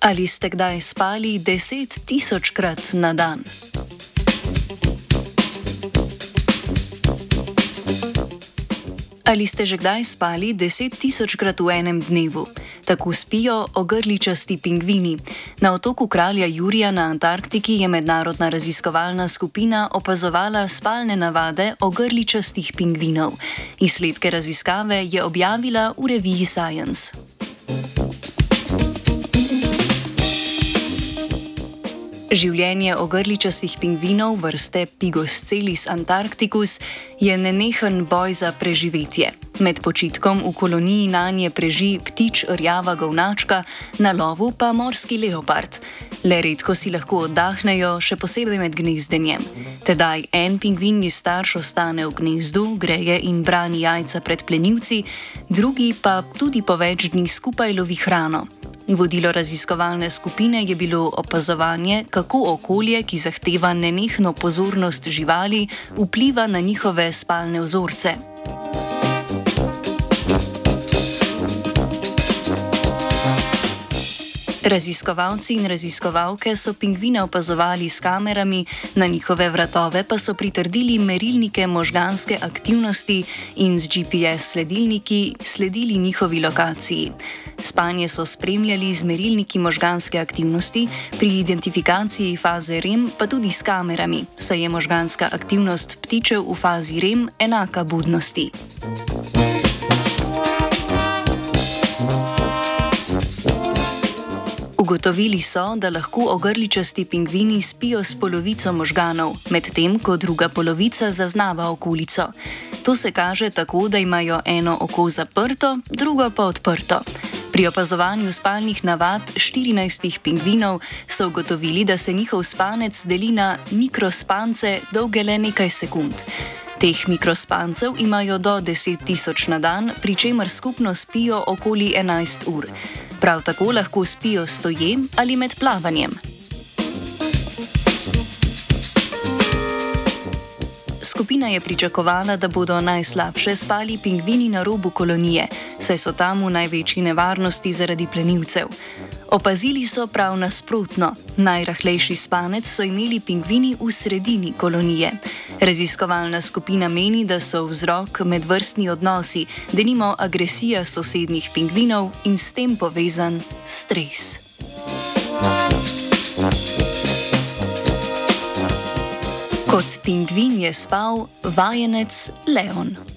Ali ste kdaj spali deset tisočkrat na dan? Ali ste že kdaj spali deset tisočkrat v enem dnevu? Tako spijo ogrličasti pingvini. Na otoku kralja Jurija na Antarktiki je mednarodna raziskovalna skupina opazovala spalne navade ogrličastih pingvinov. Izsledke raziskave je objavila v reviji Science. Življenje ogrličastih pingvinov vrste Pigoscelis antarcticus je nenehen boj za preživetje. Med počitkom v koloniji na nje preži ptič rjava govnačka, na lovu pa morski leopard. Le redko si lahko oddahnejo, še posebej med gnezdenjem. Tedaj en pingvinji starš ostane v gnezdu, greje in brani jajca pred plenilci, drugi pa tudi po več dni skupaj lovi hrano. Vodilo raziskovalne skupine je bilo opazovanje, kako okolje, ki zahteva nenehno pozornost živali, vpliva na njihove spalne vzorce. Raziskovalci in raziskovalke so pingvine opazovali s kamerami, na njihove vratove pa so pritrdili merilnike možganske aktivnosti in z GPS sledilniki sledili njihovi lokaciji. Spanje so spremljali z merilniki možganske aktivnosti, pri identifikaciji faze REM pa tudi s kamerami, saj je možganska aktivnost ptičev v fazi REM enaka budnosti. Ugotovili so, da lahko ogrličasti pingvini spijo s polovico možganov, medtem ko druga polovica zaznava okolico. To se kaže tako, da imajo eno oko zaprto, drugo pa odprto. Pri opazovanju spalnih navad 14 pingvinov so ugotovili, da se njihov spanec deli na mikrospance dolge le nekaj sekund. Teh mikrospancev imajo do 10 tisoč na dan, pri čemer skupno spijo okoli 11 ur. Prav tako lahko spijo stoje ali med plavanjem. Skupina je pričakovala, da bodo najslabše spali pingvini na robu kolonije, saj so tam v največji nevarnosti zaradi plenilcev. Opazili so prav nasprotno. Najrahlejši spanec so imeli pingvini v sredini kolonije. Raziskovalna skupina meni, da so vzrok medvrstni odnosi, denimo agresija sosednjih pingvinov in s tem povezan stres. Kot pingvin je spal vajenec Leon.